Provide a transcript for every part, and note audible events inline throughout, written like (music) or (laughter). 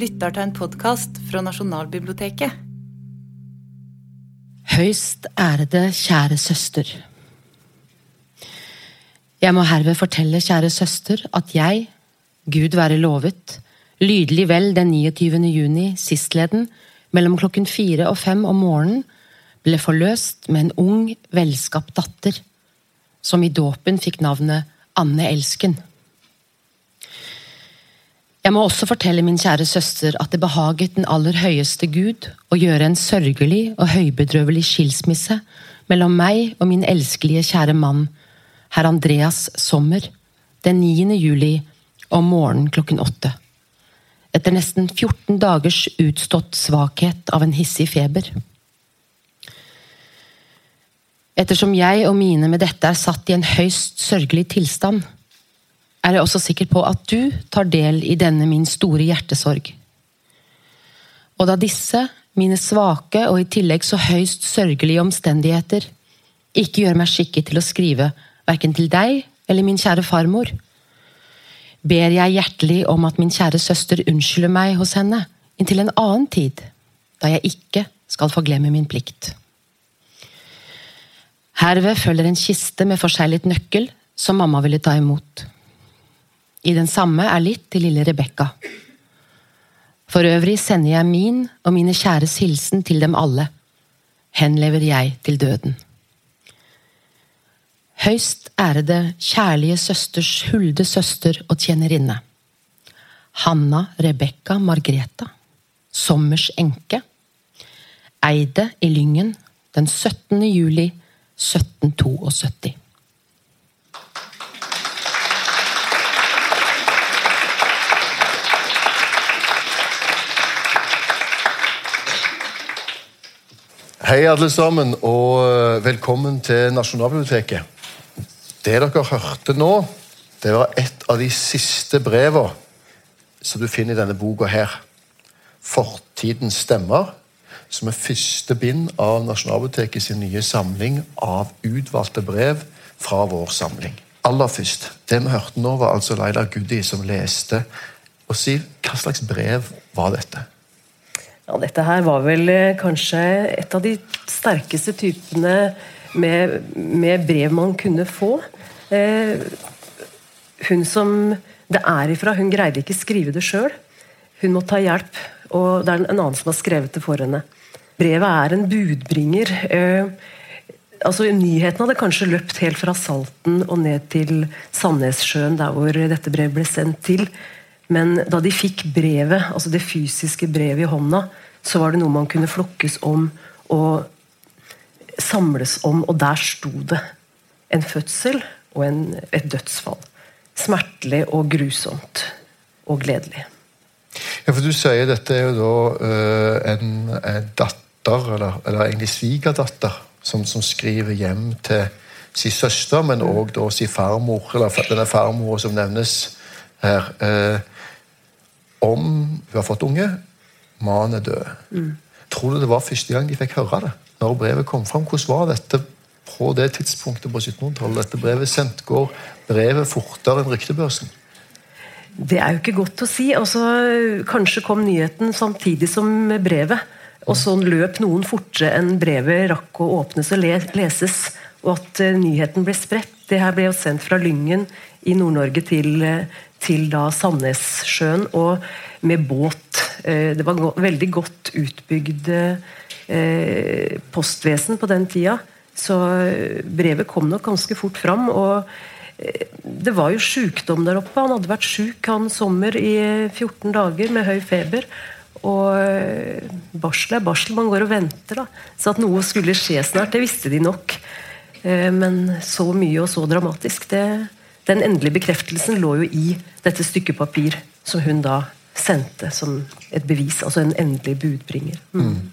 lytter til en podkast fra Nasjonalbiblioteket. Høyst ærede kjære søster. Jeg må herved fortelle, kjære søster, at jeg, Gud være lovet, lydelig vel den 29. juni sistleden, mellom klokken fire og fem om morgenen, ble forløst med en ung, velskapt datter, som i dåpen fikk navnet Anne Elsken. Jeg må også fortelle min kjære søster at det behaget den aller høyeste Gud å gjøre en sørgelig og høybedrøvelig skilsmisse mellom meg og min elskelige kjære mann, herr Andreas Sommer, den 9. juli om morgenen klokken åtte. Etter nesten 14 dagers utstått svakhet av en hissig feber. Ettersom jeg og mine med dette er satt i en høyst sørgelig tilstand, er jeg også sikker på at du tar del i denne min store hjertesorg. Og da disse, mine svake og i tillegg så høyst sørgelige omstendigheter, ikke gjør meg skikket til å skrive verken til deg eller min kjære farmor, ber jeg hjertelig om at min kjære søster unnskylder meg hos henne inntil en annen tid, da jeg ikke skal forglemme min plikt. Herved følger en kiste med forseglet nøkkel som mamma ville ta imot. I den samme er litt til lille Rebekka. For øvrig sender jeg min og mine kjæres hilsen til dem alle. Henlever jeg til døden. Høyst ærede, kjærlige søsters hulde søster og tjenerinne. Hanna Rebekka Margreta. Sommers enke. Eide i Lyngen den 17. juli 1772. Hei, alle sammen, og velkommen til Nasjonalbiblioteket. Det dere hørte nå, det var et av de siste brevene som du finner i denne boka her. Fortidens stemmer, som er første bind av Nasjonalbiblioteket sin nye samling av utvalgte brev fra vår samling. Aller først, Det vi hørte nå, var altså Laila Goody som leste. Og Siv, hva slags brev var dette? Ja, dette her var vel eh, kanskje et av de sterkeste typene med, med brev man kunne få. Eh, hun som det er ifra, hun greide ikke skrive det sjøl. Hun må ta hjelp, og det er en annen som har skrevet det for henne. Brevet er en budbringer. Eh, altså Nyheten hadde kanskje løpt helt fra Salten og ned til Sandnessjøen, der hvor dette brevet ble sendt til. Men da de fikk brevet, altså det fysiske brevet i hånda, så var det noe man kunne flokkes om og samles om, og der sto det en fødsel og en, et dødsfall. Smertelig og grusomt og gledelig. Ja, for Du sier dette er jo da uh, en, en, datter, eller, eller egentlig svigerdatter, som, som, skriver hjem til sin søster, men òg sin farmor, eller denne farmora som nevnes her. Uh, om hun har fått unge, mannen er død. Mm. Tror du det var første gang de fikk høre det? Når brevet kom fram? Hvordan var dette på det tidspunktet på 1700-tallet? Dette brevet sendt? Går brevet fortere enn ryktebørsen? Det er jo ikke godt å si. Altså, kanskje kom nyheten samtidig som brevet. Og så løp noen fortere enn brevet rakk å åpnes og leses. Og at uh, nyheten ble spredt. Det her ble jo sendt fra Lyngen i Nord-Norge til, til da Sandnessjøen. Og med båt. Uh, det var veldig godt utbygd uh, postvesen på den tida. Så brevet kom nok ganske fort fram. og det var jo sykdom der oppe. Han hadde vært sjuk han sommer i 14 dager med høy feber. Og eh, barsel er barsel. Man går og venter. da. Så at noe skulle skje snart, det visste de nok. Eh, men så mye og så dramatisk det, Den endelige bekreftelsen lå jo i dette stykket papir som hun da sendte som et bevis. Altså en endelig budbringer. Mm. Mm.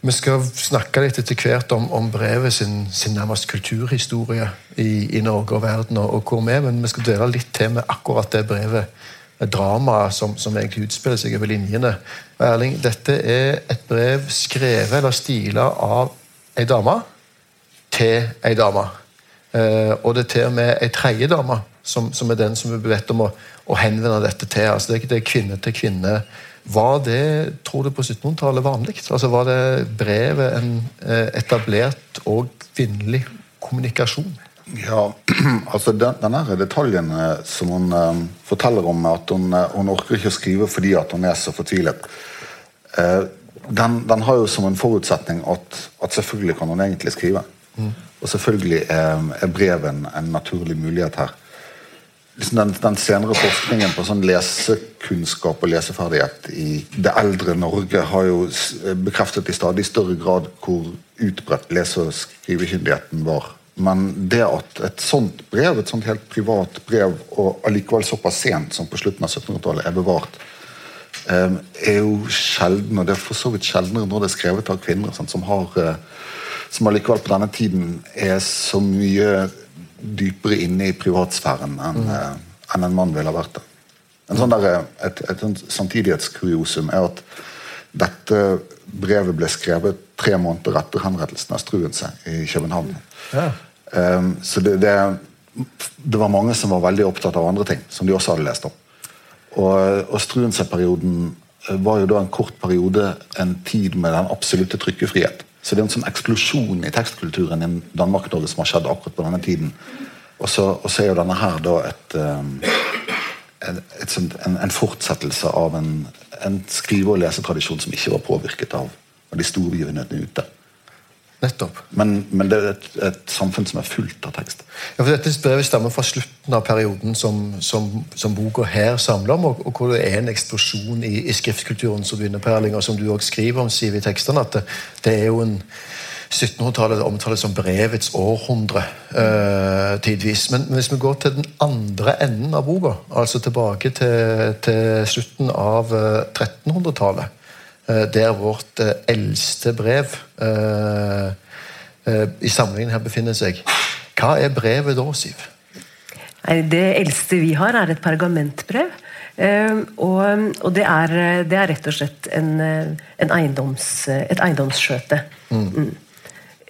Vi skal snakke litt etter hvert om, om brevet sin, sin, nærmest kulturhistorie i, i, Norge og verden, og, og hvor vi er, men vi skal dele litt til med akkurat det brevet. Dramaet som, som egentlig utspiller seg over linjene. Erling, dette er et brev skrevet eller stila av ei dame til ei dame. Eh, og det er til og med ei tredje dame som, som er den som er bedt om å, å henvende dette til. altså Det, er kvinne til kvinne. Var det, tror du, på 1700-tallet vanlig? Altså Var det brevet en eh, etablert og kvinnelig kommunikasjon? Ja, (clears throat) altså den, denne detaljen eh, som hun um, forteller om, at hun, hun, orker ikke å skrive fordi at hun er så fortvilet, uh, den, den, har jo som en forutsetning at, at selvfølgelig kan hun egentlig skrive. Mm. Og selvfølgelig er, er brevet en, naturlig mulighet her liksom den, den, senere forskningen på sånn lesekunnskap og leseferdighet i det eldre Norge har jo bekreftet i stadig større grad hvor utbredt lese- og skrivekyndigheten var. Men det at et sånt brev, et sånt helt privat brev, og allikevel såpass sent som på slutten av 1700-tallet, er bevart, um, er jo sjelden. Og det er for så vidt sjeldnere når det er skrevet av kvinner, sant, som har uh, som allikevel på denne tiden er så mye dypere inne i privatsfæren enn mm. uh, en, en mann ville vært det. En sånn der, et, et, et samtidighetskuriosum er at dette brevet ble skrevet tre måneder etter henrettelsen av Struense i København. Ja. Um, så det, det, det, var mange som var veldig opptatt av andre ting, som de også hadde lest om. Og, og Struense-perioden eh, var jo da en kort periode en tid med den absolutte trykkefrihet. Så det er en sånn eksplosjon i tekstkulturen i Danmark-Norge som har skjedd akkurat på denne tiden. Og så, og så er jo denne her da et, um, et, et en, en, fortsettelse av en, en skrive- og lesetradisjon som ikke var påvirket av de store begivenhetene ute. Nettopp. Men, men, det er et, et, samfunn som er fullt av tekst. Ja, for Dette brevet stammer fra slutten av perioden som, som, som boka her samler om, og, og, hvor det er en eksplosjon i, i skriftkulturen som begynner på Erling, og som du også skriver om, Siv, i tekstene. at det, det er jo en 1700-tallet omtales som brevets århundre øh, tidvis. Men, men, hvis vi går til den andre enden av boka, altså tilbake til, til slutten av 1300-tallet øh, Eh, der vårt eh, eldste brev eh, i samlingen her befinner seg. Hva er brevet da, Siv? Det eldste vi har, er et pergamentbrev. Og, og det, er, det, er, rett og slett en, en eiendoms, et eiendomsskjøte. Mm. mm.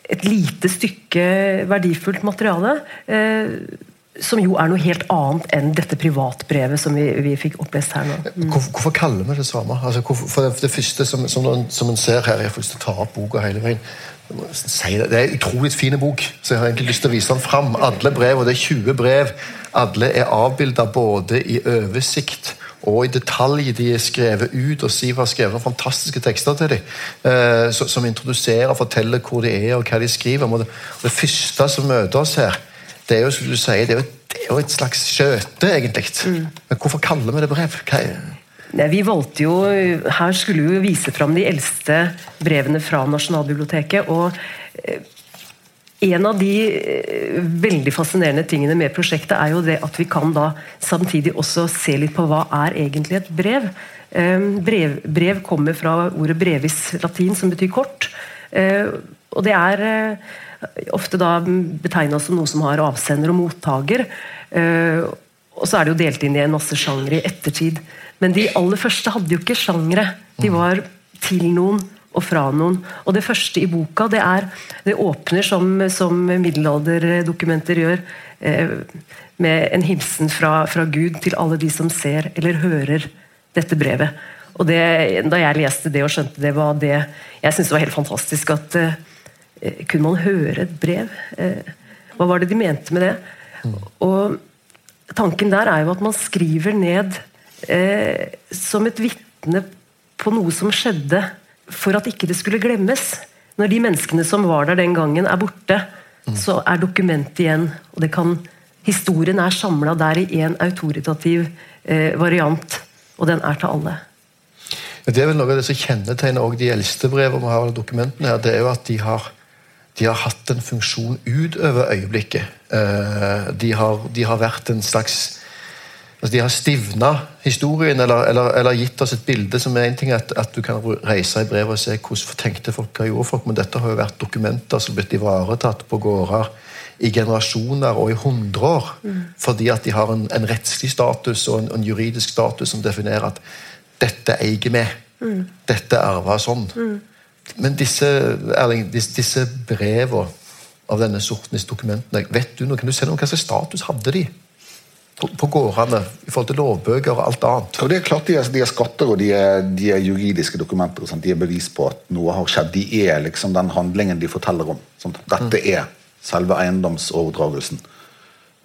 Et lite stykke verdifullt materiale som jo er noe helt annet enn dette privatbrevet som vi, vi fikk opplest her nå. Mm. Hvorfor, hvorfor, kaller vi det samme? Altså, hvorfor, for det, første som, som, som en ser her Jeg får lyst til å ta opp boka hele veien. Det. er en utrolig fin bok, så jeg har egentlig lyst til å vise den fram. Alle brev, og det er 20 brev, alle er avbilda både i oversikt og i detalj. De er skrevet ut, og Siv har skrevet fantastiske tekster til dem. Eh, som introduserer og forteller hvor de er og hva de skriver og det første som møter oss her, det er jo som du sier, det er jo, det er jo et slags skjøte, egentlig. Mm. Men hvorfor kaller vi det brev? Hva er Nei, vi valgte jo, Her skulle vi jo vise fram de eldste brevene fra Nasjonalbiblioteket. og eh, en av de eh, veldig fascinerende tingene med prosjektet er jo det at vi kan da samtidig også se litt på hva er egentlig et brev. Eh, brev, brev kommer fra ordet 'brevis' latin, som betyr kort. Og det er ofte da betegna som noe som har avsender og mottaker. Eh, og så er det jo delt inn i en masse sjangre i ettertid. Men de aller første hadde jo ikke sjangre. De var til noen og fra noen. Og det første i boka, det er Det åpner som, som middelalderdokumenter gjør, eh, med en hilsen fra, fra, Gud til alle de som ser eller hører dette brevet. Og det, Da jeg leste det og skjønte det, var det Jeg syntes det var helt fantastisk at Eh, kunne man høre et brev? Eh, hva var det de mente med det? Og tanken der er jo at man skriver ned eh, som et vitne på noe som skjedde, for at ikke det skulle glemmes. Når de menneskene som var der den gangen, er borte, så er dokumentet igjen. og det kan Historien er samla der i én autoritativ eh, variant, og den er til alle. Det er vel Noe av det som kjennetegner de eldste brevene vi har, dokumentene her, det er jo at de har de har hatt en funksjon utover øyeblikket. Eh, de har, de har vært en slags altså De har stivna historien, eller, eller, eller, gitt oss et bilde som er en ting at, at du kan reise i brevet og se hvordan tenkte folk, hva gjorde folk, men dette har jo vært dokumenter som har blitt ivaretatt på gårder i generasjoner og i hundre år. Mm. Fordi at de har en, en rettslig status og en, en, juridisk status som definerer at dette eier vi. Mm. Dette er arva sånn. Mm. Men disse, Erling, disse, disse brevene av denne sorten, disse dokumentene, vet du noe, kan du se noe, hva slags status hadde de? på, på gårdene i forhold til lovbøker og alt annet. Og det er klart De er, de er skatter og de er, de er juridiske dokumenter. Sant? De er bevis på at noe har skjedd. De er liksom den handlingen de forteller om. Sant? Dette er selve eiendomsoverdragelsen.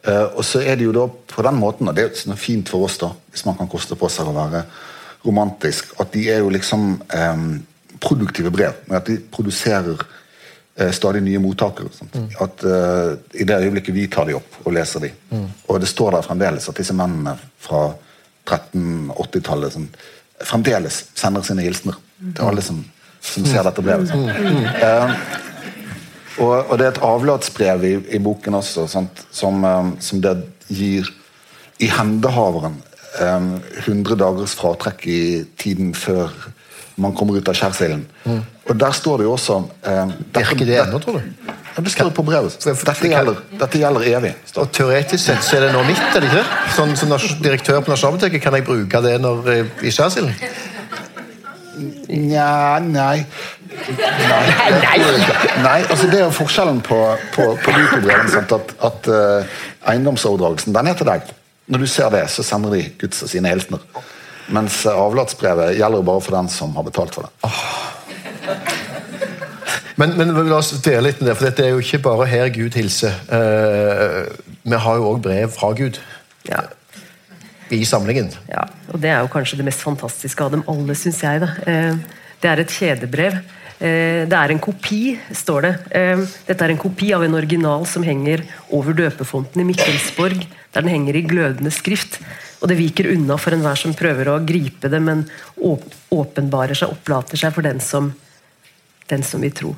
Uh, og så er det jo da på den måten, og det er jo fint for oss, da, hvis man kan koste på seg å være romantisk, at de er jo liksom eh, produktive brev. med At de produserer eh, stadig nye mottakere. Mm. At eh, I det øyeblikket vi tar de opp og leser de, mm. og det står der fremdeles at disse mennene fra 1380-tallet fremdeles sender sine hilsener til alle som, som ser dette brevet. Uh, og, og, det er et avlatsbrev i, i boken også, sant, som, um, som, det gir i hendehaveren um, 100 dagers fratrekk i tiden før man kommer ut av skjærsilden. Mm. Og der står det jo også eh, Virker det ennå, tror du? Ja, Det står jo på brevet. Dette gjelder, dette gjelder evig. Og Teoretisk sett så er det nå mitt, er det ikke det? Sånn, som direktør på Nasjonalbiblioteket, kan jeg bruke det når, eh, i skjærsilden? Nja Nei. Nei, nei, nei. altså Det er jo forskjellen på, på, på brevene. At, at uh, eiendomsoverdragelsen den er til deg. Når du ser det, så sender de Guds og sine hilsener. Mens avlatsbrevet gjelder bare for den som har betalt for det. Oh. Men, men, la oss dele litt med det, for dette er jo ikke bare her Gud hilser. Uh, vi har jo òg brev fra Gud. Ja. I samlingen. Ja, og det er jo kanskje det mest fantastiske av dem alle, syns jeg. Da. Uh, det er et kjedebrev. Uh, det er en kopi, står det. Dette er en kopi av en original som henger over døpefonten i Mikkelsborg, der den henger i glødende skrift. Og det viker unna for enhver som prøver å gripe det, men åpenbarer seg, opplater seg for den som, den som vil tro.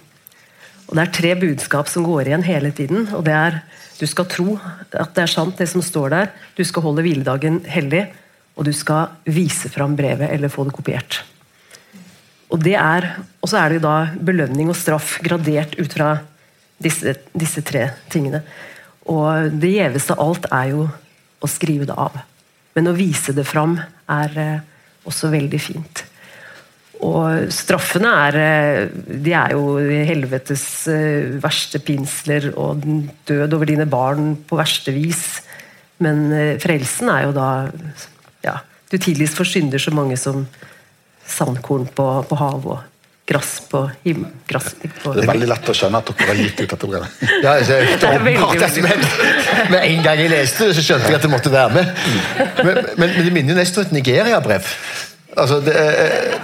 Og Det er tre budskap som går igjen hele tiden. og det er Du skal tro at det er sant, det som står der. Du skal holde hviledagen hellig. Og du skal vise fram brevet eller få det kopiert. Og, det er, og så er det jo da belønning og straff gradert ut fra disse, disse tre tingene. Og det gjeveste av alt er jo å skrive det av. Men å vise det fram er eh, også veldig fint. Og straffene er eh, De er jo helvetes eh, verste pinsler og død over dine barn på verste vis. Men frelsen er jo da ja, Du tidligst forsynder så mange som sandkorn på, på havet. Grass på himmelen. Det er veldig lett å skjønne at dere har gitt ut dette programmet. Ja, (laughs) det er veldig, med en gang jeg leste det, så skjønte jeg at det måtte være med. Men, men, men det minner jo nesten om et Nigeria-brev. Altså, det,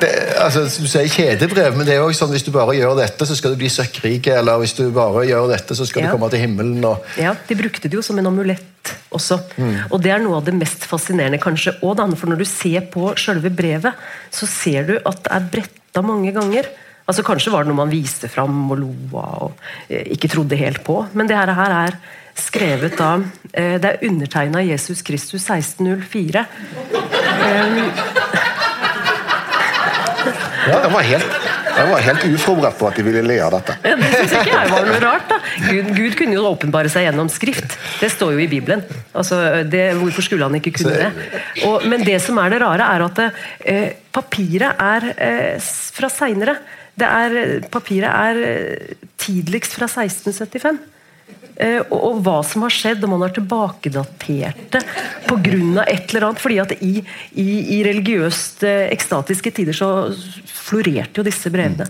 det, altså, Du sier kjedebrev, men det er jo sånn hvis du bare gjør dette, så skal du bli søkkrik. Eller hvis du bare gjør dette, så skal ja. du komme til himmelen. Og... Ja, De brukte det jo som en amulett også. Mm. Og det er noe av det mest fascinerende, kanskje. Og det for når du ser på selve brevet, så ser du at det er bretta mange ganger. Altså Kanskje var det noe man viste fram og lo av og eh, ikke trodde helt på. Men det her er skrevet da eh, Det er undertegna Jesus Kristus 1604. Um, ja, jeg var helt jeg var helt uforberedt på at de ville le av dette. Det synes ikke jeg var noe rart. da. Gud, Gud, kunne jo åpenbare seg gjennom skrift. Det står jo i Bibelen. Altså, det, hvorfor skulle han ikke kunne det? Og, men det som er det rare, er at eh, papiret er eh, fra seinere. Papiret er eh, tidligst fra 1675. Eh, og, hva som har skjedd, om man har tilbakedatert det pga. et eller annet. fordi at i, i, i religiøst eh, ekstatiske tider så florerte jo disse brevene.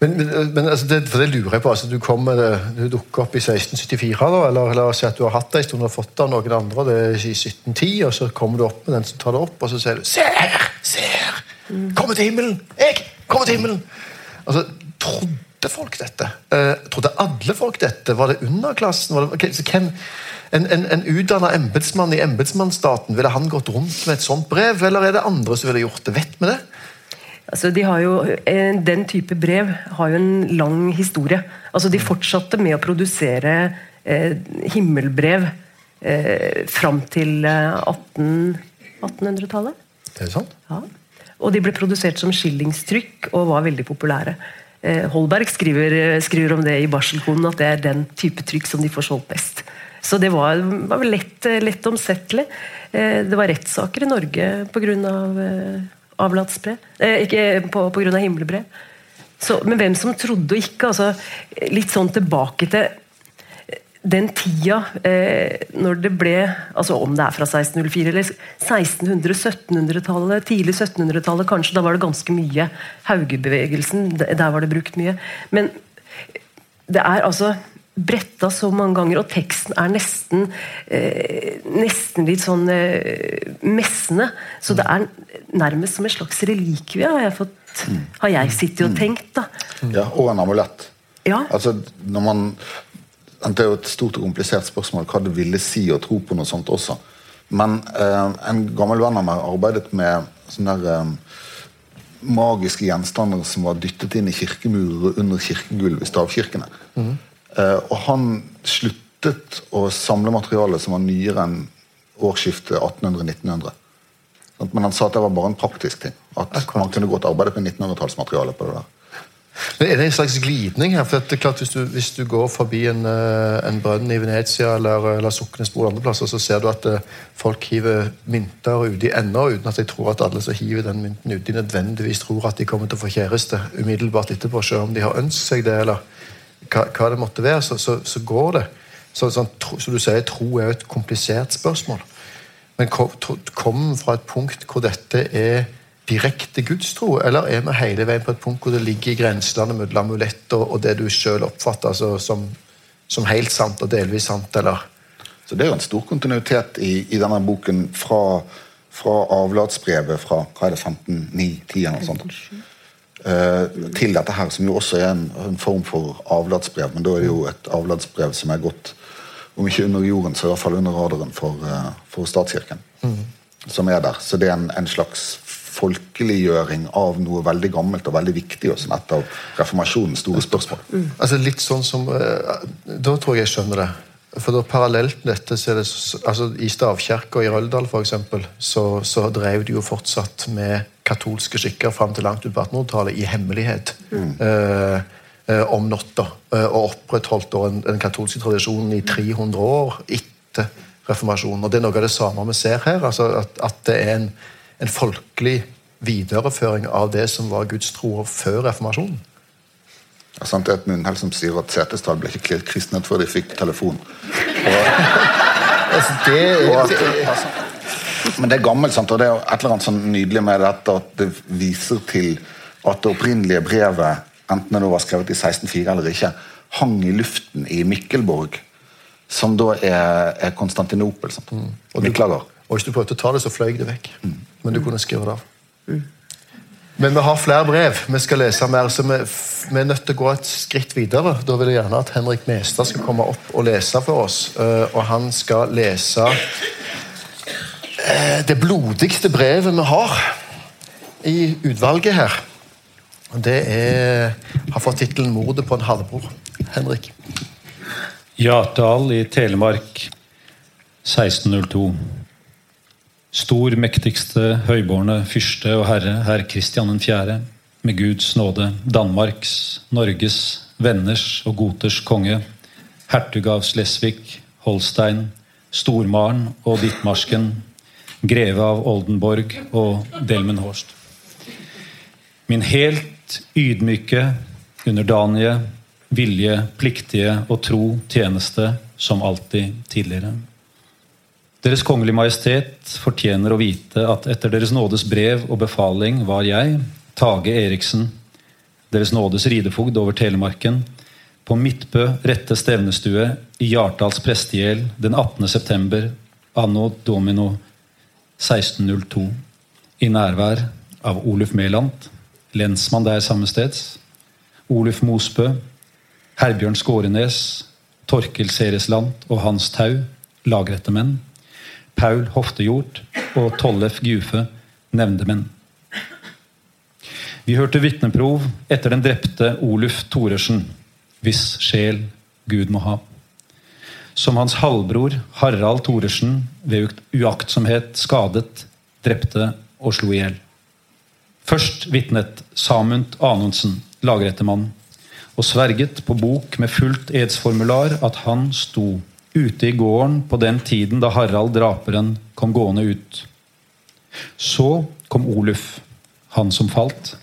Men, men, men altså det, for det lurer jeg på, altså du, du dukker opp i 1674, da, eller la oss si at du har hatt det en stund og fått det av noen andre det er i 1710, og så kommer du opp med den som tar det opp, og så sier du 'Se her! Se her! Kommer til himmelen! Jeg kommer til himmelen!' Altså, trodde trodde folk dette? Eh, trodde alle folk dette? Var det underklassen? Var det, hvem, en, en, en utdanna embetsmann i embetsmannsstaten, ville han gått rundt med et sånt brev, eller er det andre som ville gjort det? Vet vi det? Altså, de har jo, eh, den type brev har jo en lang historie. Altså, de fortsatte med å produsere eh, himmelbrev eh, fram til 18, 1800-tallet. Er Det sant? Ja. Og de ble produsert som skillingstrykk og var veldig populære. Eh, Holberg skriver, eh, skriver, om det i barselkonen, at det er den type trykk som de får solgt best. Så det var, var lett, eh, lett, omsettelig. Det var rettssaker i Norge pga. avlatsbrev. Eh, ikke pga. men hvem som trodde og ikke altså, Litt sånn tilbake til den tida eh, når det ble altså Om det er fra 1604 eller 1600-, 1700-tallet, tidlig 1700-tallet kanskje, da var det ganske mye. Haugebevegelsen, der var det brukt mye. Men det er altså bretta så mange ganger, og teksten er nesten eh, nesten litt sånn eh, messende. Så det er nærmest som en slags relikvie, har jeg, fått, har jeg sittet og tenkt. da. Ja, Og en amulett. Ja. Altså, når man Det er jo et stort og komplisert spørsmål hva det ville si å tro på noe sånt også. Men eh, en gammel venn av meg arbeidet med sånne der, eh, magiske gjenstander som var dyttet inn i kirkemurer og under kirkegulv i stavkirkene. Eh, og han sluttet å samle materiale som var nyere enn årsskiftet 1800-1900. Men han sa at det var bare en praktisk ting. At man kunne godt arbeide med 1900-tallsmateriale på det der. Men Er det en slags glidning her? For det er klart Hvis du, hvis du går forbi en, eh, en brønn i Venezia eller, eller Soknesbo eller andre plasser, så ser du at eh, folk hiver mynter uti ennå, uten at jeg tror at alle som hiver den mynten uti, nødvendigvis tror at de kommer til å få kjæreste umiddelbart etterpå, selv om de har ønsket seg det, eller hva, hva det måtte være, så, så, så går det. Så, sånn, tro, så du sier, tro er jo et komplisert spørsmål. Men kom, kom fra et punkt hvor dette er direkte gudstro, eller er vi hele veien på et punkt hvor det ligger i grenselandet mellom amuletter og, det du selv oppfatter altså, som, som helt sant og delvis sant, eller Så det er jo en stor kontinuitet i, i denne boken fra, fra avlatsbrevet fra hva er det, 15.9.10 eller sånt. uh, til dette her, som jo også er en, en form for avlatsbrev. Men da er det jo et avlatsbrev som er gått om ikke under jorden, så i hvert fall under radaren for, uh, for statskirken. Som er der. Så det er en, en slags folkeliggjøring av noe veldig gammelt og veldig viktig, og som et av reformasjonens store spørsmål. Altså litt sånn som eh, Da tror jeg jeg skjønner det. For da Parallelt med dette så er det altså I stavkirka i Røldal for eksempel, så, så drev de jo fortsatt med katolske skikker fram til langt ut på 1800-tallet i hemmelighet. Mm. eh, om natta. eh, og opprettholdt da den katolske tradisjonen i 300 år etter reformasjonen. Og Det er noe av det samme vi ser her. altså At, at det er en, en folkelig videreføring av det som var Guds tro før reformasjonen. Ja, sant? Det er et munnhell som sier at Setesdal ble ikke kristnet før de fikk telefon. (laughs) Altså, det Og er, at, altså, men det er gammelt, sant? og det er et eller annet sånn nydelig med dette at det viser til at det opprinnelige brevet, enten det var skrevet i 1604 eller ikke, hang i luften i Mikkelborg, som da er, er Konstantinopel. Sant? Og Miklager. Og hvis du prøvde å ta det, så fløy det vekk. Men du kunne skrive det av. Men vi har flere brev. Vi skal lese mer, så vi, vi er nødt til å gå et skritt videre. Da vil jeg gjerne at Henrik Mestad skal komme opp og lese for oss. Eh, Og han skal lese eh, det blodigste brevet vi har i utvalget her. Og Det er, har fått tittelen 'Mordet på en halvbror'. Henrik. Hjartdal i Telemark 1602. Stor, mektigste, høyborne fyrste og herre, herr Kristian 4., med Guds nåde, Danmarks, Norges, venners og goters konge, hertug av Slesvig, Holstein, Stormaren og Ditmarsken, greve av Oldenborg og Delmenhorst. Min helt ydmyke, underdanige, vilje, pliktige og tro tjeneste som alltid tidligere. Deres kongelige majestet fortjener å vite at etter Deres nådes brev og befaling var jeg, Tage Eriksen, Deres nådes ridefogd over Telemarken, på Midtbø rette stevnestue i Hjartdals prestegjeld den 18. september anno domino 1602 i nærvær av Oluf Mæland, lensmann der sammesteds, Oluf Mosbø, Herbjørn Skårenes, Torkel Seresland og Hans Tau, lagrettemenn, Paul Hoftejord og Tollef Gufe, nevndemenn. Vi hørte vitneprov etter den drepte Oluf Thoresen, hvis sjel Gud må ha. Som hans halvbror Harald Thoresen ved uaktsomhet skadet, drepte og slo i hjel. Først vitnet Samund Anundsen, lagrettemann, og sverget på bok med fullt edsformular at han sto ute i gården på den tiden da Harald draperen kom gående ut. Så kom Oluf, han som falt,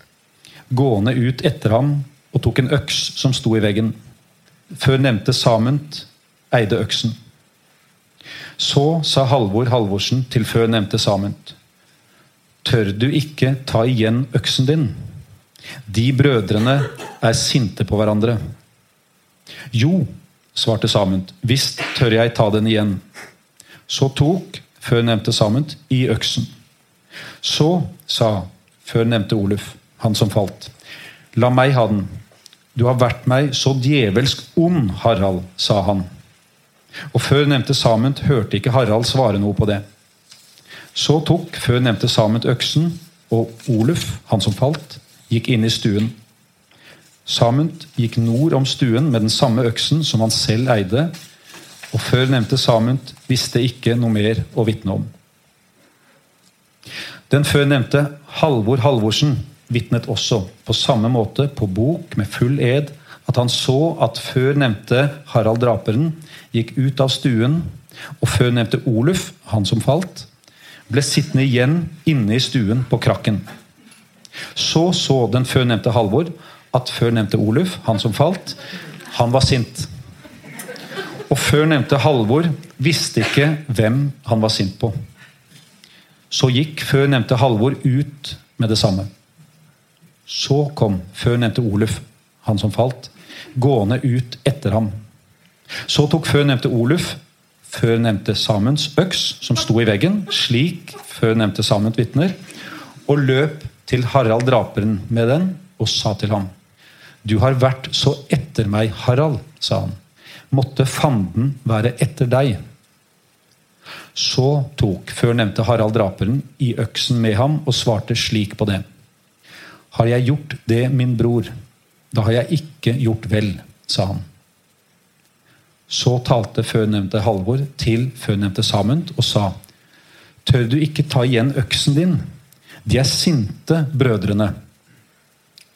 gående ut etter ham og tok en øks som sto i veggen. Før nevnte Samund eide øksen. Så sa Halvor Halvorsen til før nevnte Samund. Tør du ikke ta igjen øksen din? De brødrene er sinte på hverandre. Jo, svarte Samund, visst tør jeg ta den igjen. Så tok før nevnte Samund i øksen. Så sa før nevnte Oluf, han som falt, la meg ha den. Du har vært meg så djevelsk ond, Harald, sa han. Og før nevnte Samund hørte ikke Harald svare noe på det. Så tok før nevnte Samund øksen, og Oluf, han som falt, gikk inn i stuen. Samund gikk nord om stuen med den samme øksen som han selv eide, og før nevnte Samund visste ikke noe mer å vitne om. Den før nevnte Halvor Halvorsen vitnet også på samme måte på bok med full ed at han så at før nevnte Harald Draperen gikk ut av stuen, og før nevnte Oluf, han som falt, ble sittende igjen inne i stuen på krakken. Så så den før nevnte Halvor at før nevnte Oluf, han som falt, han var sint. Og før nevnte Halvor visste ikke hvem han var sint på. Så gikk før nevnte Halvor ut med det samme. Så kom før nevnte Oluf, han som falt, gående ut etter ham. Så tok før nevnte Oluf før nevnte Samunds øks, som sto i veggen, slik før nevnte Samund vitner, og løp til Harald draperen med den og sa til ham Du har vært så etter meg, Harald, sa han. Måtte fanden være etter deg. Så tok før nevnte Harald draperen i øksen med ham og svarte slik på det. Har jeg gjort det, min bror, da har jeg ikke gjort vel, sa han. Så talte førnevnte Halvor til førnevnte Samund og sa, Tør du ikke ta igjen øksen din? De er sinte, brødrene.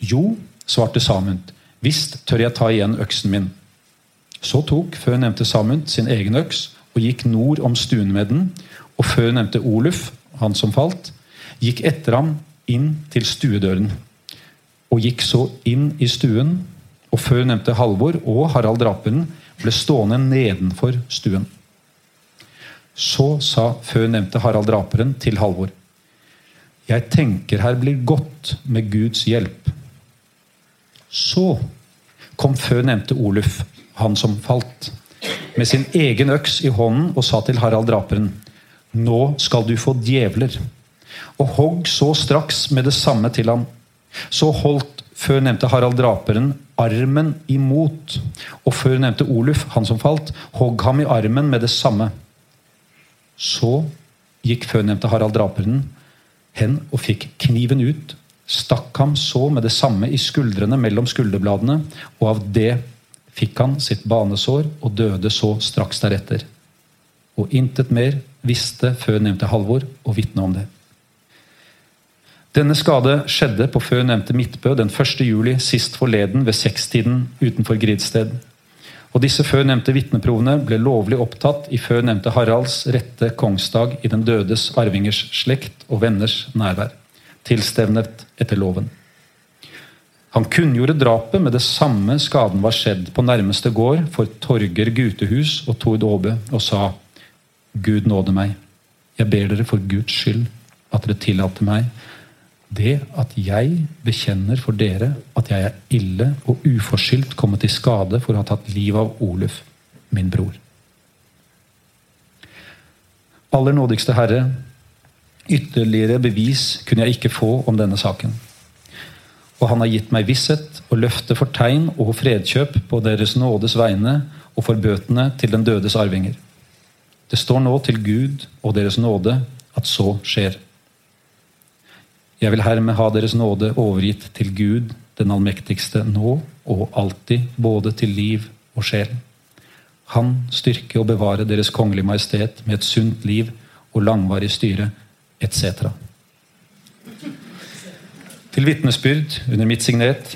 Jo, svarte Samund, visst tør jeg ta igjen øksen min. Så tok før nevnte Samund sin egen øks og gikk nord om stuen med den, og før nevnte Oluf, han som falt, gikk etter ham inn til stuedøren, og gikk så inn i stuen, og før nevnte Halvor og Harald Draperen ble stående nedenfor stuen. Så sa før nevnte Harald Draperen til Halvor. Jeg tenker her blir godt med Guds hjelp. Så kom før nevnte Oluf, han som falt, med sin egen øks i hånden og sa til Harald Draperen. Nå skal du få djevler. Og hogg så straks med det samme til ham. Så holdt før nevnte Harald Draperen armen imot. Og før nevnte Oluf, han som falt, hogg ham i armen med det samme. Så gikk før nevnte Harald Draperen hen og fikk kniven ut, stakk ham så med det samme i skuldrene mellom skulderbladene, og av det fikk han sitt banesår og døde så straks deretter. Og intet mer visste før nevnte Halvor å vitne om det. Denne skade skjedde på før nevnte Midtbø den 1. juli sist forleden ved sekstiden utenfor Gridsted. Og disse før nevnte vitneprovene ble lovlig opptatt i før nevnte Haralds rette kongsdag i den dødes arvingers slekt og venners nærvær, tilstevnet etter loven. Han kunngjorde drapet med det samme skaden var skjedd på nærmeste gård for Torger Gutehus og Tord Aabe, og sa Gud nåde meg. Jeg ber dere for Guds skyld at dere tillater meg det at jeg bekjenner for dere at jeg er ille og uforskyldt kommet til skade for å ha tatt livet av Oluf, min bror. Aller nådigste Herre, ytterligere bevis kunne jeg ikke få om denne saken. Og han har gitt meg visshet og løfte for tegn og fredkjøp på Deres nådes vegne og for bøtene til den dødes arvinger. Det står nå til Gud og Deres nåde at så skjer. Jeg vil hermed ha Deres nåde overgitt til Gud, den allmektigste, nå og alltid, både til liv og sjel. Han styrke og bevare Deres kongelige majestet med et sunt liv og langvarig styre, etc. Til vitnesbyrd under mitt signet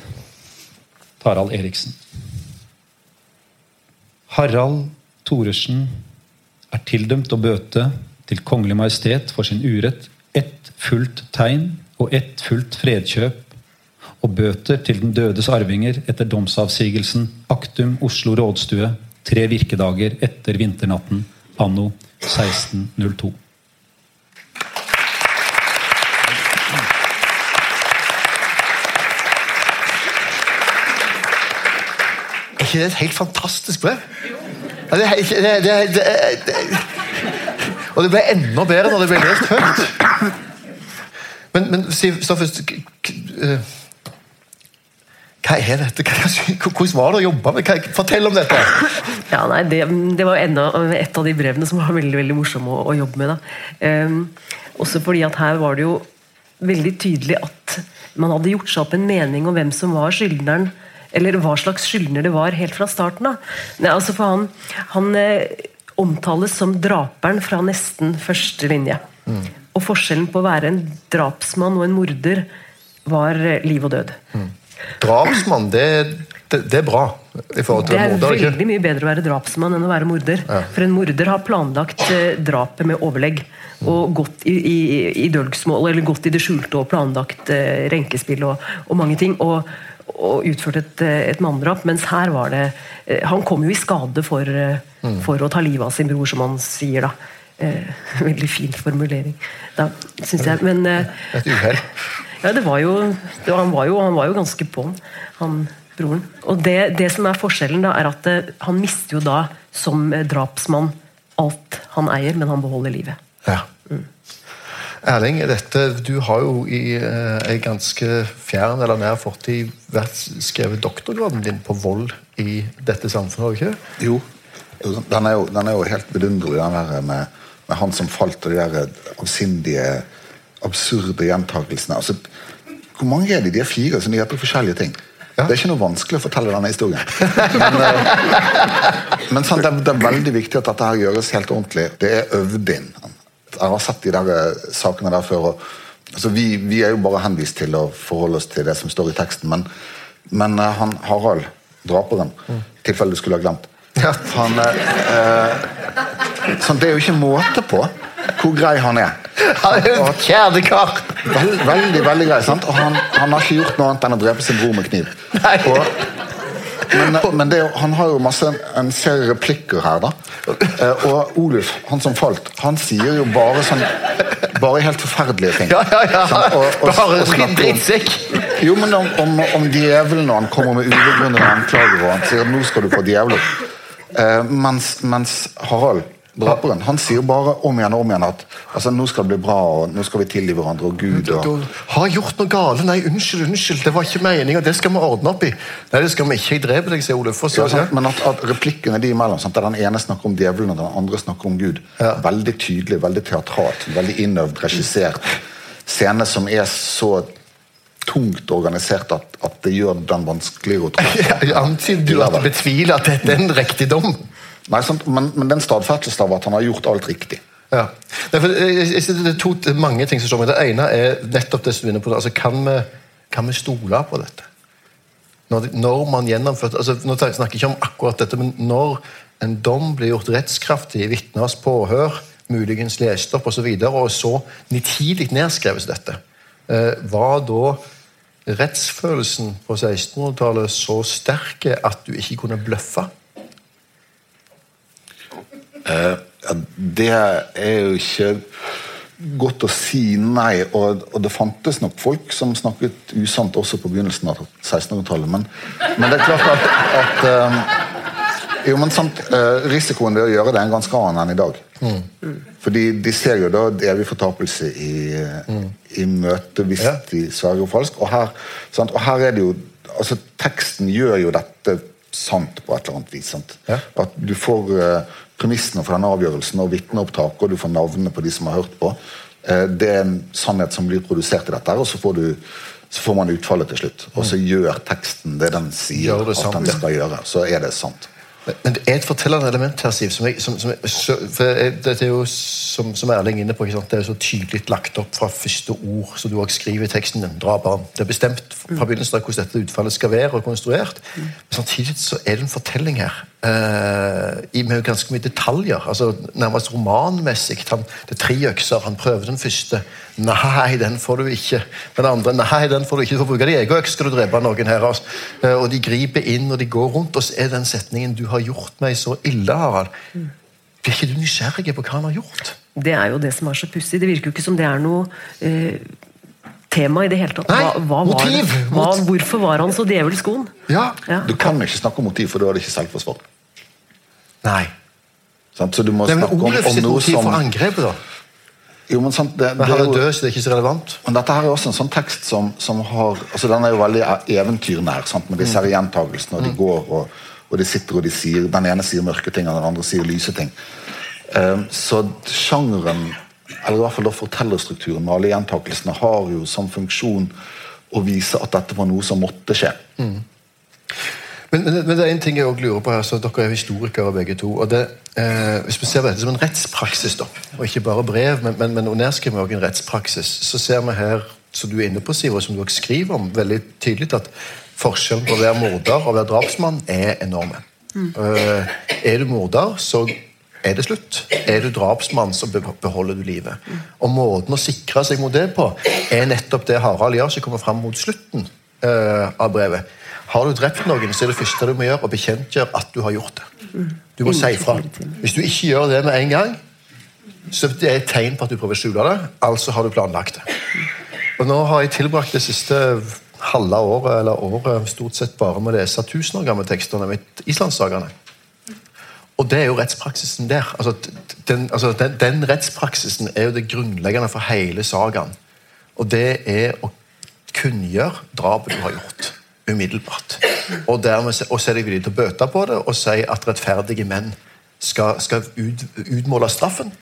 Tarald Eriksen. Harald Thoresen er tildømt å bøte til Kongelig Majestet for sin urett ett fullt tegn og ett fullt fredkjøp og bøter til den dødes arvinger etter domsavsigelsen Aktum Oslo rådstue tre virkedager etter vinternatten anno 1602. Er ikke det et helt fantastisk brev? Ja, det, det, det, det, og det ble enda bedre når det ble lest høyt. Men, men si, k- eh, hva er dette? Hvordan var det å jobbe med? Fortell om dette! Ja, nei, det, det var enda et av de brevene som var veldig veldig morsomme å, å jobbe med. Ehm, også fordi at her var det jo veldig tydelig at man hadde gjort seg opp en mening om hvem som var skyldneren, eller hva slags skyldner det var helt fra starten av. Altså for han, han eh, omtales som draperen fra nesten første linje. Og forskjellen på å være en drapsmann og en morder var eh, liv og død. Drapsmann, det, det, det er bra i forhold til Det er morder. ikke? veldig mye bedre å være drapsmann enn å være morder. For en morder har planlagt eh, drapet med overlegg. Og gått i, i, i dølgsmål, eller gått i det skjulte og planlagt eh, renkespill og, og mange ting. Og, og utførte et, eh, et manndrap. Mens her var det eh, Han kom jo i skade for, eh, for å ta livet av sin bror, som han sier. da. Eh, (laughs) veldig fin formulering, da, syns jeg. Men Et uhell. ja, det var jo, det var, han, var jo, han var jo ganske på han, broren. Og det, det som er forskjellen, da, er at han mister jo da, som drapsmann, alt han eier, men han beholder livet. Ja. Erling, dette, du har jo i eh, ei ganske fjern eller nær fortid vært skrevet doktorgraden din på vold i dette samfunnet, har du ikke? Jo. Jo, Den er jo, den er jo helt vidunderlig, den der med, med han som falt, og de der avsindige, absurde gjentakelsene. Altså, hvor mange er de? De er fire, så de heter forskjellige ting. Ja. Det er ikke noe vanskelig å fortelle denne historien. Men, eh, men sant, det, er, det er veldig viktig at dette her gjøres helt ordentlig. Det er øvd inn. Jeg har sett de der eh, sakene der før. Og, altså, vi, vi er jo bare henvist til å forholde oss til det som står i teksten, men, men eh, han Harald, draperen, i tilfelle du skulle ha glemt Ja. han, eh, sånn, Det er jo ikke måte på hvor grei han er. Han er en kjernekar! Vel, veldig veldig grei, sant? Og han, han har ikke gjort noe annet enn å drepe sin bror med kniv. Nei. Og, men men det, er jo- han har jo masse en serie replikker her, da. Eh, Og Oluf, han som falt, han sier jo bare sånn Bare helt forferdelige ting. Ja, ja, ja. Sånn, Og- og- Bare drittsekk. Jo, men om, om, om djevelen, og han kommer med ubegrunnede anklager, og han sier at 'nå skal du få djevler'. Eh, mens, mens Harald, draperen, han sier bare om igjen og om igjen at altså, 'nå skal det bli bra', og 'nå skal vi tilgi hverandre', og Gud og har gjort noe galt. Nei, unnskyld, unnskyld. Det var ikke meninga. Det skal vi ordne opp i. Nei, det skal vi ikke. Jeg dreper deg, sier Oluf. Ja, sant? Men at, at replikkene de imellom, sant? der den ene snakker om djevelen og den andre snakker om Gud, Ja. veldig tydelig, veldig teatralt, veldig innøvd, regissert. Scene som er så tungt organisert at, at det gjør den vanskeligere å tro. (laughs) Ja, Antyder du at du betviler at dette er en riktig dom? Nei, sant? Men, men den stadfestelsen av at han har gjort alt riktig. Ja. Nei, jeg, jeg, det er to, mange ting som står med. Det ene er nettopp det som du på. Altså, kan, vi, kan vi stole på dette? Når, når man gjennomførte altså, Nå snakker jeg ikke om akkurat dette, men når en dom blir gjort rettskraftig, vitners påhør, muligens lest opp osv., og, så videre, og så nitidig nedskreves dette, eh, var da rettsfølelsen på 1600-tallet så sterk at du ikke kunne bløffe? Ja, det er jo ikke godt å si nei, og, og det fantes nok folk som snakket usant også på begynnelsen av 1600-tallet, men, men det er klart at, at um, jo, men sant, eh, Risikoen ved å gjøre det er en ganske annen enn i dag. Fordi de ser jo da evig fortapelse i, i møte hvis Ja. de sverger falsk. Og her, sant, og her er det jo altså Teksten gjør jo dette sant på et eller annet vis. sant? Ja. At du får eh, premissene for denne avgjørelsen og vitneopptak, og du får navnene på de som har hørt på. Eh, det er en sannhet som blir produsert i dette, og så får, du, så får man utfallet til slutt. Og så gjør teksten det den sier det at den skal gjøre. Så er det sant. Men- det er et fortellende element her, Siv. Som jeg, som, som jeg, så, for jeg, dette er jo, som, som Erling er inne på, ikke sant? det er så tydelig lagt opp fra første ord som du også skriver i teksten din. Det er bestemt fra begynnelsen av hvordan dette utfallet skal være og konstruert. Men samtidig så er det en fortelling her. Eh, i, med ganske mye detaljer. altså Nærmest romanmessig. Han, det er tre økser. Han prøver den første. Nei, den får du ikke. Den andre Nei, den får du ikke. Du får bruke din egen øks, skal du drepe noen her. Altså. Eh, og de griper inn, og de går rundt. Og så er den setningen 'Du har gjort meg så ille', Harald. Blir ikke du nysgjerrig på hva han har gjort? Det er jo det som er så pussig. Det virker jo ikke som det er noe eh, tema i det hele tatt. Nei, Hva, hva var, motiv. hva, hvorfor var han så djevelsk god? Ja. Ja. Du kan ikke snakke om motiv, for da er det ikke selvforsvar. Nei. Sånn, Så du må Nei, men snakke om, om sitt noe motiv som for angrepet, da? Jo, men sant, det, Men det han er død, så det er ikke så relevant. men dette her er også en sånn tekst som, som har altså Den er jo veldig eventyrnær, sant? med disse her gjentagelsene, og de går og, og de sitter og de sier Den ene sier mørke ting, og den andre sier lyse ting. Um, så sjangeren, eller i hvert fall da fortellerstrukturen med alle gjentakelsene, har jo som funksjon å vise at dette var noe som måtte skje. Men, men, men det er en ting jeg også lurer på her, så Dere er historikere begge to. og det, eh, Hvis vi ser på dette som en rettspraksis, da, og ikke bare brev, men, men, men nedskriver også en rettspraksis, så ser vi her, som du er inne på, Siver, som du også skriver om, veldig tydelig at forskjellen på å være morder og være drapsmann er enorme. Eh, er du morder, så er det slutt. Er du drapsmann, så beholder du livet. Og Måten å sikre seg mot det på er nettopp det Harald gjør, som kommer fram mot slutten uh, av brevet. Har du drept noen, så er det første du må gjøre, å bekjentgjøre at du har gjort det. Du må si ifra. Hvis du ikke gjør det med en gang, så det er et tegn på at du prøver å skjule det. Altså har du planlagt det. Og Nå har jeg tilbrakt det siste halve året eller året stort sett bare med å lese 1000 år gamle tekster, nemlig islandssagaene. Og det er jo rettspraksisen der. Altså, den, altså, den, den rettspraksisen er jo det grunnleggende for hele sagaen. Og det er å kunngjøre drapet du har gjort, umiddelbart. Og dermed og så er de villige til å bøte på det og si at rettferdige menn skal, skal ut, utmåle straffen.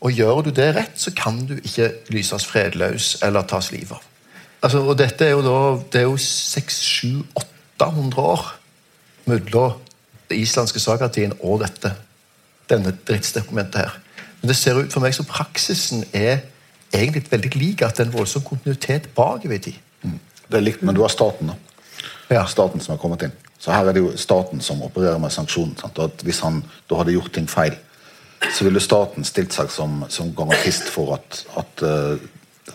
Og gjør du det rett, så kan du ikke lyses fredløs eller tas livet av. Altså, og dette er jo da Det er jo 600-800 år mellom det islandske sagatiden og dette. Denne drittsdokumentet her. Men det ser ut for meg som praksisen er egentlig veldig lik at det er en voldsom kontinuitet bakover i tid. Det er likt, men du har staten, da. Ja. Staten som har kommet inn. Så her er det jo staten som opererer med sanksjonen. Sant? Og at hvis han da hadde gjort ting feil, så ville staten stilt seg som, som garantist for at, at uh,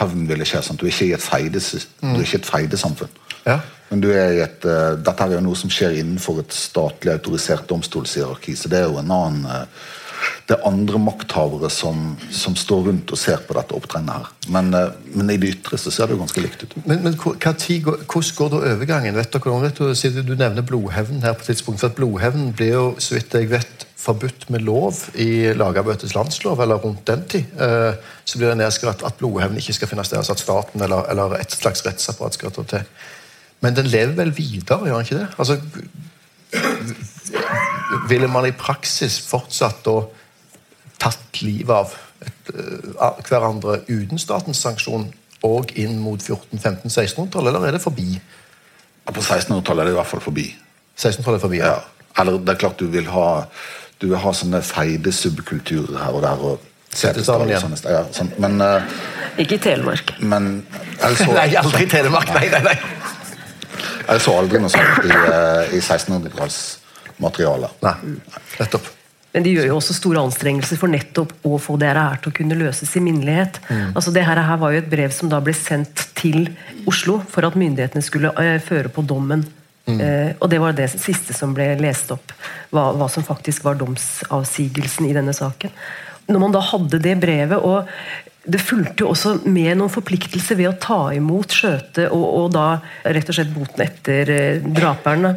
hevn ville skje. Sant? Du er ikke i et, feidesamfunn. feidesamfunn. Ja. Men du er i et, uh, dette er jo noe som skjer innenfor et statlig autorisert domstolshierarki. Så det er jo en annen uh, Det er andre makthavere som, som står rundt og ser på dette opptrenet her. Men, uh, men i det ytre så ser det jo ganske likt ut. Men, men hva tid hvordan går da overgangen? Vet dere, vet du, du nevner blodhevn her på tidspunkt, for at Blodhevn blir jo, så vidt jeg vet, forbudt med lov i Lagabøtes landslov, eller rundt den tid. Så blir det nedskrevet at blodhevn ikke skal finne sted, altså at staten eller, eller et slags rettsapparat skal ta til. Men den lever vel videre, gjør den ikke det? Altså, ville man i praksis fortsatt da tatt livet av et, eh, hverandre uten statens sanksjon og inn mot 14-15-1600-tallet, eller er det forbi? Ja, På 1600-tallet er det i hvert fall forbi. 1600-tallet er forbi, Ja. Eller det er klart du vil ha Du vil ha sånne feide subkulturer her og der. og Sette sammen igjen. ja, sånn. Men, uh, Ikke i Telemark. men altså, (laughs) Nei, aldri i Telemark! Nei, nei, nei. Jeg så aldri noe sånt i, eh, i 1600-tallsmaterialet. nei. Nettopp. Men de gjør jo også store anstrengelser for nettopp å få det her til å kunne løses i minnelighet. Altså det her, her var jo et brev som da ble sendt til Oslo for at myndighetene skulle eh, føre på dommen. Eh, og det var det siste som ble lest opp. Hva, hva som faktisk var domsavsigelsen i denne saken. Når man da hadde det brevet, og det fulgte jo også med noen forpliktelser ved å ta imot skjøtet og, og da rett og slett boten etter eh, draperne.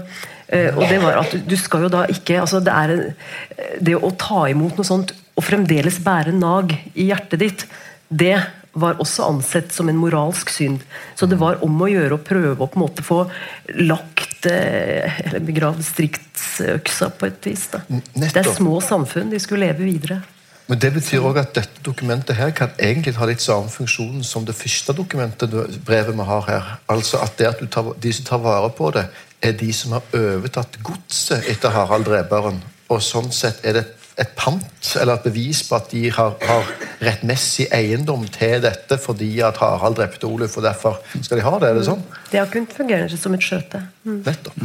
Eh, og det var at du- skal jo da ikke altså det, er, det å ta imot noe sånt og fremdeles bære nag i hjertet ditt, det var også ansett som en moralsk synd. Så det var om å gjøre å prøve å på en måte få lagt eh, eller begravd striktsøksa på et vis. Det er små samfunn, de skulle leve videre. Men det betyr også at dette dokumentet her kan egentlig ha litt samme funksjon som det første dokumentet brevet vi har her. Altså at det at du tar, De som tar vare på det, er de som har overtatt godset etter Harald Dreperen. Og sånn sett er det et pant, eller et bevis på at de har, har rettmessig eiendom til dette fordi at Harald drepte Oluf, og derfor skal de ha det. Er det sånn? Det har kunnet fungere som et skjøte. Mm. Nettopp.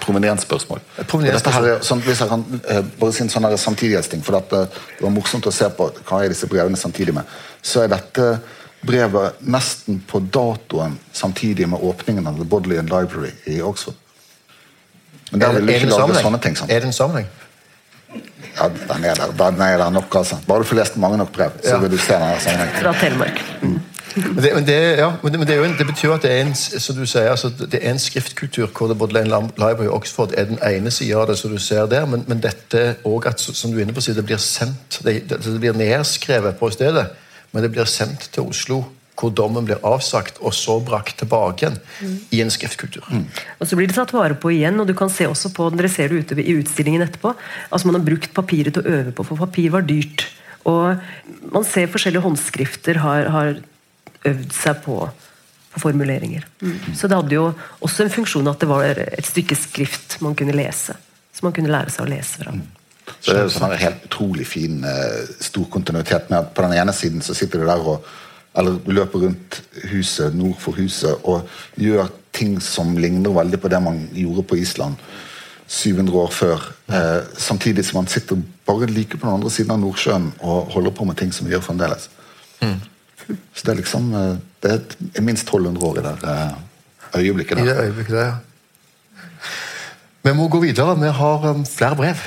Proveniensspørsmål. spørsmål proveniensspørsmål. Her er sånn, hvis jeg kan eh, bare si en sånn samtidighetsting, for dette, det var morsomt å se på hva er disse brevene samtidig med, så er dette brevet nesten på datoen samtidig med åpningen av The Bodleian Library i Oxford. Men der Er vil ikke lage sånne ting. sant? Er det en sammenheng? Ja, den er der, den er der nok, altså. Bare du får lest mange nok brev, så Ja. vil du se den her sammenhengen. Fra Telemark. Men det, men det, ja, men det, men det, er jo en, det betyr at det er en, som du sier, altså, det er en skriftkultur hvor det Bodleian Library i Oxford er den ene sida av det som du ser der, men, men dette òg at som du er inne på, det blir sendt det, det, blir nedskrevet på stedet, men det blir sendt til Oslo, hvor dommen blir avsagt, og så brakt tilbake igjen i en skriftkultur. Og så blir det tatt vare på igjen, og du kan se også på dere ser det ute i utstillingen etterpå. altså Man har brukt papiret til å øve på, for papir var dyrt. Og man ser forskjellige håndskrifter har, har øvd seg på, på formuleringer. Så det hadde jo også en funksjon at det var et stykke skrift man kunne lese. Som man kunne lære seg å lese fra. Så det er sånn en helt utrolig fin eh, stor kontinuitet med at på den ene siden så sitter du der og eller løper rundt huset nord for huset og gjør ting som ligner veldig på det man gjorde på Island 700 år før. Eh, samtidig som man sitter bare like på den andre siden av Nordsjøen og holder på med ting som vi gjør fremdeles. Så det er liksom eh, Det er minst 1200 år i det øyeblikket øyeblikket I det øyeblikket der, ja. Vi må gå videre. Vi har um, flere brev.